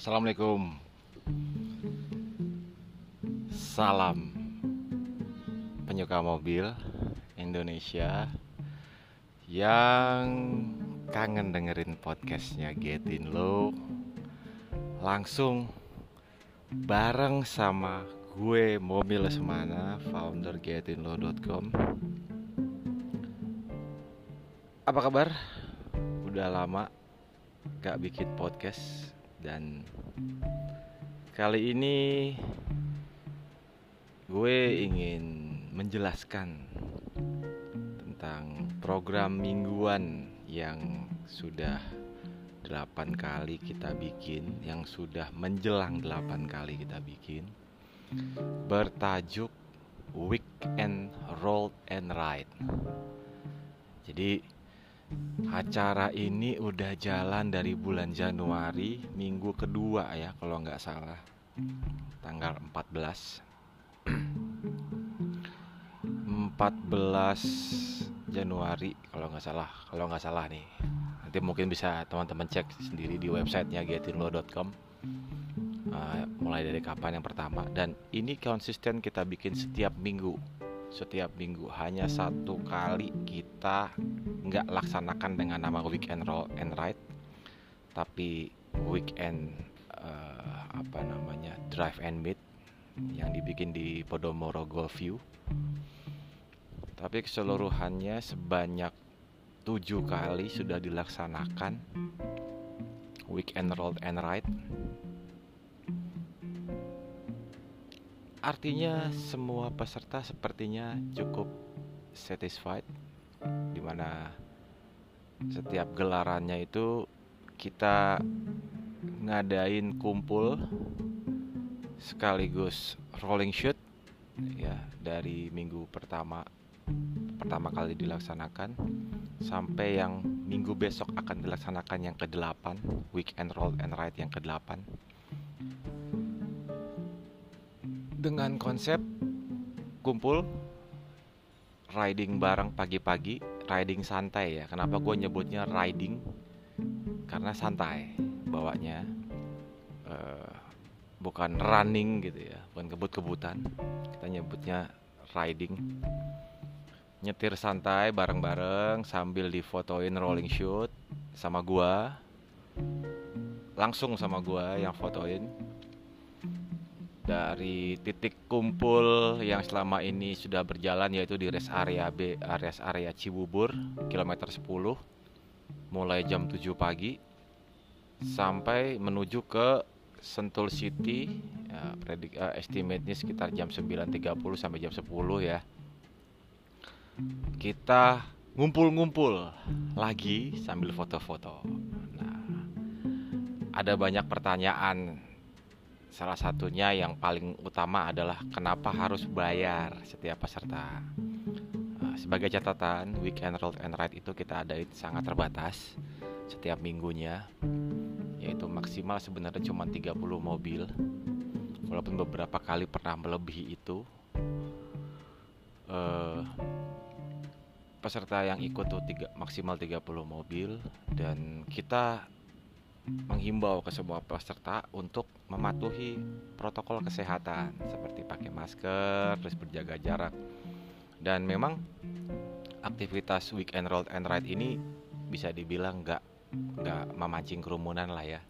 Assalamualaikum. Salam Penyuka mobil Indonesia Yang kangen dengerin podcastnya Get In Low Langsung Bareng sama gue Mobil Semana Founder getinlow.com Apa kabar? Udah lama gak bikin podcast dan kali ini gue ingin menjelaskan tentang program mingguan yang sudah delapan kali kita bikin yang sudah menjelang delapan kali kita bikin. Bertajuk Weekend Roll and Ride. Jadi Acara ini udah jalan dari bulan Januari Minggu kedua ya kalau nggak salah. Tanggal 14 14 Januari kalau nggak salah. Kalau nggak salah nih. Nanti mungkin bisa teman-teman cek sendiri di websitenya getinlo.com uh, Mulai dari kapan yang pertama. Dan ini konsisten kita bikin setiap minggu. Setiap minggu. Hanya satu kali kita nggak laksanakan dengan nama weekend roll and ride tapi weekend uh, apa namanya drive and meet yang dibikin di Podomoro Golf View. Tapi keseluruhannya sebanyak tujuh kali sudah dilaksanakan weekend roll and ride. Artinya semua peserta sepertinya cukup satisfied di mana setiap gelarannya itu kita ngadain kumpul sekaligus rolling shoot ya dari minggu pertama pertama kali dilaksanakan sampai yang minggu besok akan dilaksanakan yang ke-8 weekend roll and ride yang ke-8 dengan konsep kumpul riding bareng pagi-pagi, riding santai ya. Kenapa gue nyebutnya riding? Karena santai bawanya, uh, bukan running gitu ya, bukan kebut-kebutan. Kita nyebutnya riding. Nyetir santai bareng-bareng sambil difotoin rolling shoot sama gua. Langsung sama gua yang fotoin dari titik kumpul yang selama ini sudah berjalan yaitu di rest area B, rest area Cibubur, kilometer 10 mulai jam 7 pagi sampai menuju ke Sentul City ya, predik uh, estimate-nya sekitar jam 9.30 sampai jam 10 ya. Kita ngumpul-ngumpul lagi sambil foto-foto. Nah, ada banyak pertanyaan Salah satunya yang paling utama adalah kenapa harus bayar setiap peserta. Eh, sebagai catatan, weekend roll and ride itu kita adain sangat terbatas setiap minggunya, yaitu maksimal sebenarnya cuma 30 mobil. Walaupun beberapa kali pernah melebihi itu. Uh, peserta yang ikut tuh tiga, maksimal 30 mobil dan kita menghimbau ke semua peserta untuk mematuhi protokol kesehatan seperti pakai masker, terus berjaga jarak. Dan memang aktivitas weekend roll and ride ini bisa dibilang nggak nggak memancing kerumunan lah ya.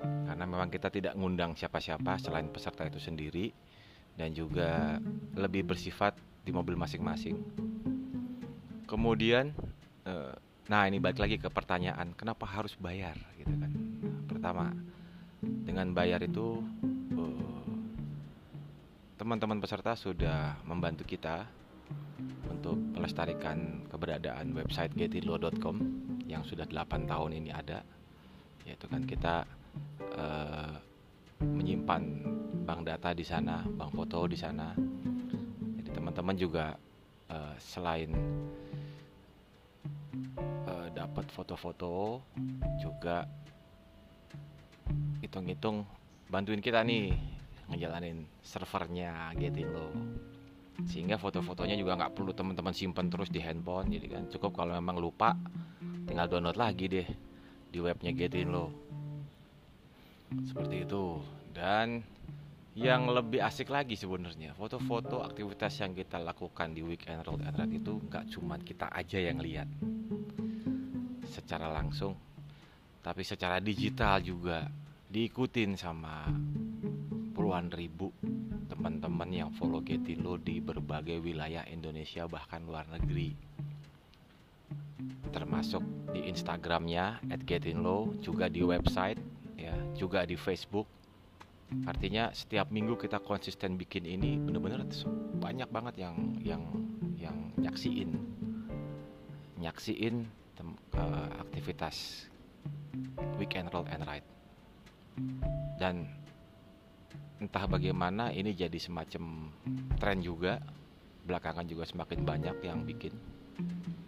Karena memang kita tidak ngundang siapa-siapa selain peserta itu sendiri dan juga lebih bersifat di mobil masing-masing. Kemudian eh, Nah ini balik lagi ke pertanyaan kenapa harus bayar gitu kan Pertama dengan bayar itu eh, teman-teman uh, peserta sudah membantu kita untuk melestarikan keberadaan website getinlo.com yang sudah 8 tahun ini ada yaitu kan kita uh, menyimpan bank data di sana, bank foto di sana. Jadi teman-teman juga uh, selain dapat foto-foto juga hitung-hitung bantuin kita nih ngejalanin servernya lo. Sehingga foto-fotonya juga nggak perlu teman-teman simpan terus di handphone jadi kan cukup kalau memang lupa tinggal download lagi deh di webnya lo. Seperti itu. Dan yang lebih asik lagi sebenarnya foto-foto aktivitas yang kita lakukan di weekend road and ride itu nggak cuma kita aja yang lihat secara langsung tapi secara digital juga diikutin sama puluhan ribu teman-teman yang follow Getindo di berbagai wilayah Indonesia bahkan luar negeri. Termasuk di Instagramnya @getinlo juga di website ya juga di Facebook. Artinya setiap minggu kita konsisten bikin ini bener-bener banyak banget yang yang yang nyaksiin. Nyaksiin tem, uh, aktivitas weekend roll and ride dan entah bagaimana ini jadi semacam tren juga belakangan juga semakin banyak yang bikin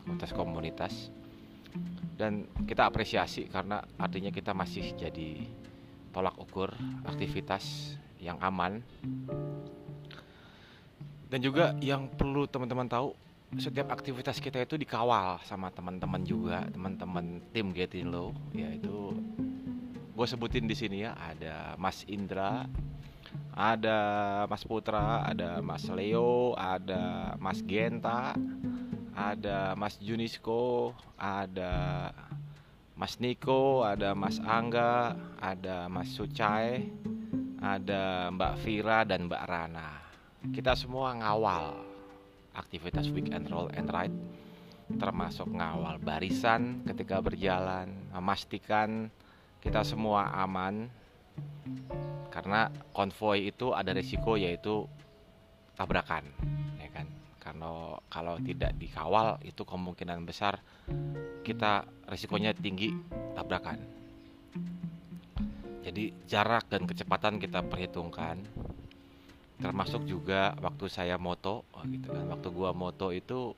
komunitas-komunitas dan kita apresiasi karena artinya kita masih jadi tolak ukur aktivitas yang aman. Dan juga yang perlu teman-teman tahu setiap aktivitas kita itu dikawal sama teman-teman juga teman-teman tim Getin Low yaitu gue sebutin di sini ya ada Mas Indra ada Mas Putra ada Mas Leo ada Mas Genta ada Mas Junisko ada Mas Niko, ada Mas Angga, ada Mas Sucai, ada Mbak Vira dan Mbak Rana. Kita semua ngawal aktivitas weekend roll and ride termasuk ngawal barisan ketika berjalan, memastikan kita semua aman. Karena konvoy itu ada risiko yaitu tabrakan karena kalau tidak dikawal itu kemungkinan besar kita risikonya tinggi tabrakan. Jadi jarak dan kecepatan kita perhitungkan termasuk juga waktu saya moto oh gitu kan. Waktu gua moto itu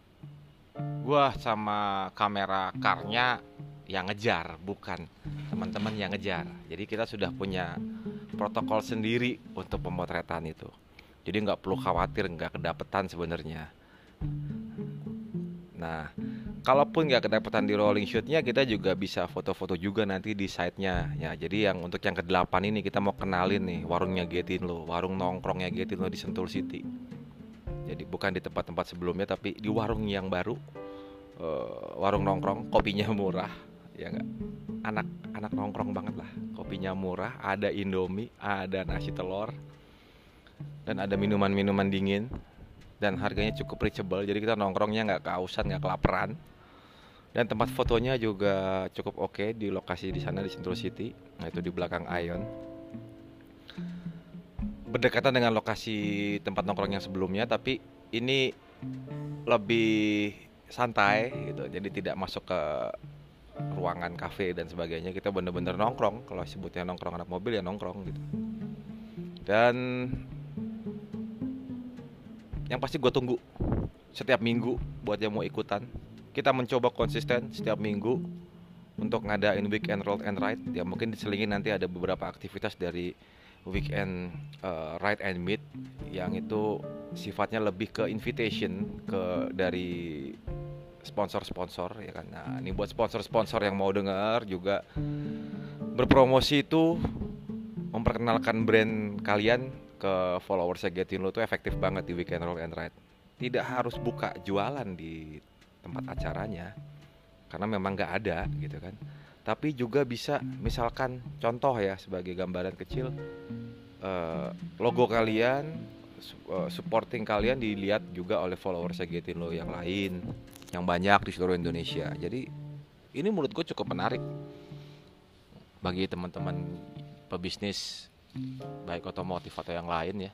gua sama kamera karnya yang ngejar bukan teman-teman yang ngejar jadi kita sudah punya protokol sendiri untuk pemotretan itu jadi nggak perlu khawatir nggak kedapetan sebenarnya Nah, kalaupun nggak kedapatan di rolling shootnya, kita juga bisa foto-foto juga nanti di site-nya. Ya, jadi yang untuk yang ke-8 ini kita mau kenalin nih warungnya Getin lo, warung nongkrongnya Getin lo di Sentul City. Jadi bukan di tempat-tempat sebelumnya, tapi di warung yang baru, uh, warung nongkrong, kopinya murah, ya nggak? Anak anak nongkrong banget lah, kopinya murah, ada Indomie, ada nasi telur, dan ada minuman-minuman dingin dan harganya cukup reachable. Jadi kita nongkrongnya nggak kehausan nggak kelaparan. Dan tempat fotonya juga cukup oke okay di lokasi di sana di Sentul City nah itu di belakang Ion. Berdekatan dengan lokasi tempat nongkrong yang sebelumnya tapi ini lebih santai gitu. Jadi tidak masuk ke ruangan kafe dan sebagainya kita bener-bener nongkrong. Kalau sebutnya nongkrong anak mobil ya nongkrong gitu. Dan yang pasti gue tunggu setiap minggu buat yang mau ikutan. Kita mencoba konsisten setiap minggu untuk ngadain weekend roll and ride. Ya mungkin diselingin nanti ada beberapa aktivitas dari weekend uh, ride and meet yang itu sifatnya lebih ke invitation ke dari sponsor-sponsor ya kan? Nah ini buat sponsor-sponsor yang mau dengar juga. Berpromosi itu memperkenalkan brand kalian ke followersnya Getin lo tuh efektif banget di weekend roll and ride. Tidak harus buka jualan di tempat acaranya karena memang nggak ada gitu kan? Tapi juga bisa misalkan contoh ya sebagai gambaran kecil uh, logo kalian uh, supporting kalian dilihat juga oleh followers Getin lo yang lain yang banyak di seluruh Indonesia. Jadi ini menurut gue cukup menarik bagi teman-teman pebisnis baik otomotif atau yang lain ya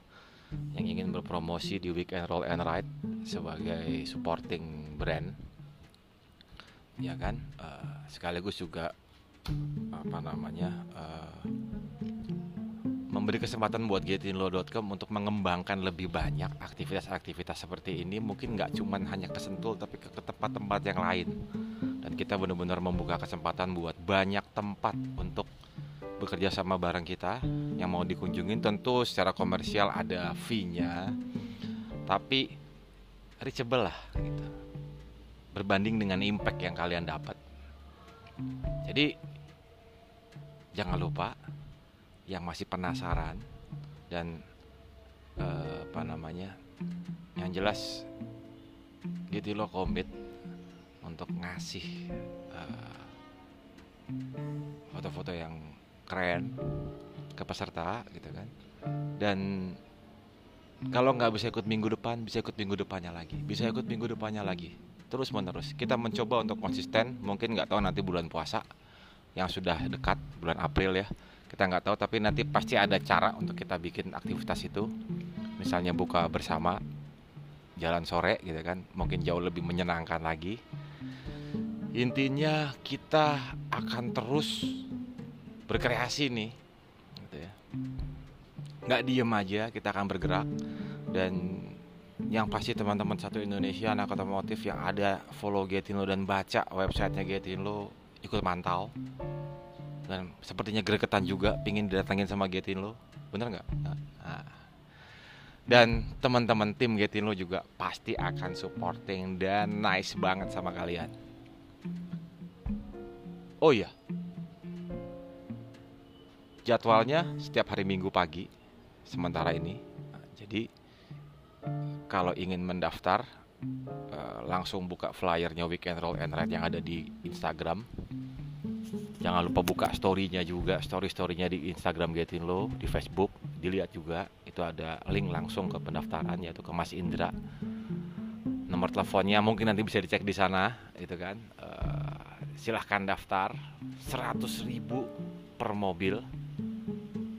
yang ingin berpromosi di weekend roll and ride sebagai supporting brand. Ya kan? Uh, sekaligus juga apa namanya uh, memberi kesempatan buat getinlo.com untuk mengembangkan lebih banyak aktivitas-aktivitas seperti ini. Mungkin nggak cuman hanya kesentul tapi ke tempat-tempat yang lain. Dan kita benar-benar membuka kesempatan buat banyak tempat untuk bekerja sama barang kita. Yang mau dikunjungin tentu secara komersial ada fee-nya. Tapi reachable lah gitu. Berbanding dengan impact yang kalian dapat. Jadi jangan lupa yang masih penasaran dan uh, apa namanya yang jelas gitu lo komit untuk ngasih uh, foto-foto yang keren ke peserta gitu kan. Dan kalau nggak bisa ikut minggu depan bisa ikut minggu depannya lagi bisa ikut minggu depannya lagi. Terus menerus kita mencoba untuk konsisten mungkin nggak tahu nanti bulan puasa yang sudah dekat bulan April ya kita nggak tahu tapi nanti pasti ada cara untuk kita bikin aktivitas itu. Misalnya buka bersama jalan sore gitu kan mungkin jauh lebih menyenangkan lagi. Intinya kita akan terus berkreasi nih gitu ya. Nggak diem aja kita akan bergerak. Dan yang pasti teman-teman satu Indonesia anak otomotif yang ada follow Getinlo dan baca websitenya Getinlo ikut mantau dan sepertinya gregetan juga pingin didatangin sama Getinlo. Bener nggak? Nah. dan teman-teman tim Getinlo juga pasti akan supporting dan nice banget sama kalian. Oh iya. Jadwalnya setiap hari Minggu pagi sementara ini. Jadi kalau ingin mendaftar uh, langsung buka flyernya Weekend Roll and Ride yang ada di Instagram. Jangan lupa buka storynya juga, story-storynya di Instagram Getin Lo, di Facebook, dilihat juga. Itu ada link langsung ke pendaftaran yaitu ke Mas Indra. Nomor teleponnya mungkin nanti bisa dicek di sana, itu kan. Uh, silahkan daftar, 100 ribu per mobil.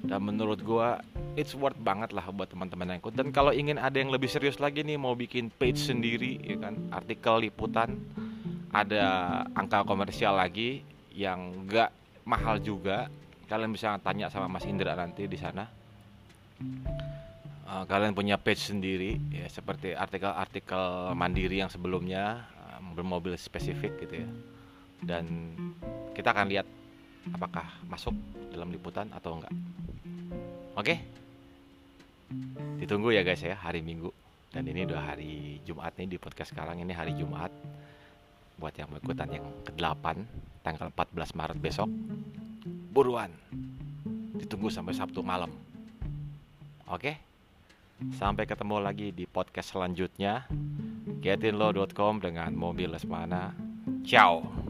Dan menurut gua it's worth banget lah buat teman-teman yang ikut dan kalau ingin ada yang lebih serius lagi nih mau bikin page sendiri ya kan artikel liputan ada angka komersial lagi yang enggak mahal juga kalian bisa tanya sama Mas Indra nanti di sana. Uh, kalian punya page sendiri ya seperti artikel-artikel mandiri yang sebelumnya uh, bermobil spesifik gitu ya. Dan kita akan lihat apakah masuk dalam liputan atau enggak. Oke? Ditunggu ya guys ya hari Minggu. Dan ini udah hari Jumat nih di podcast sekarang ini hari Jumat buat yang mau ikutan yang ke-8 tanggal 14 Maret besok. Buruan. Ditunggu sampai Sabtu malam. Oke? Sampai ketemu lagi di podcast selanjutnya. Getinlo.com dengan mobil Lesmana. Ciao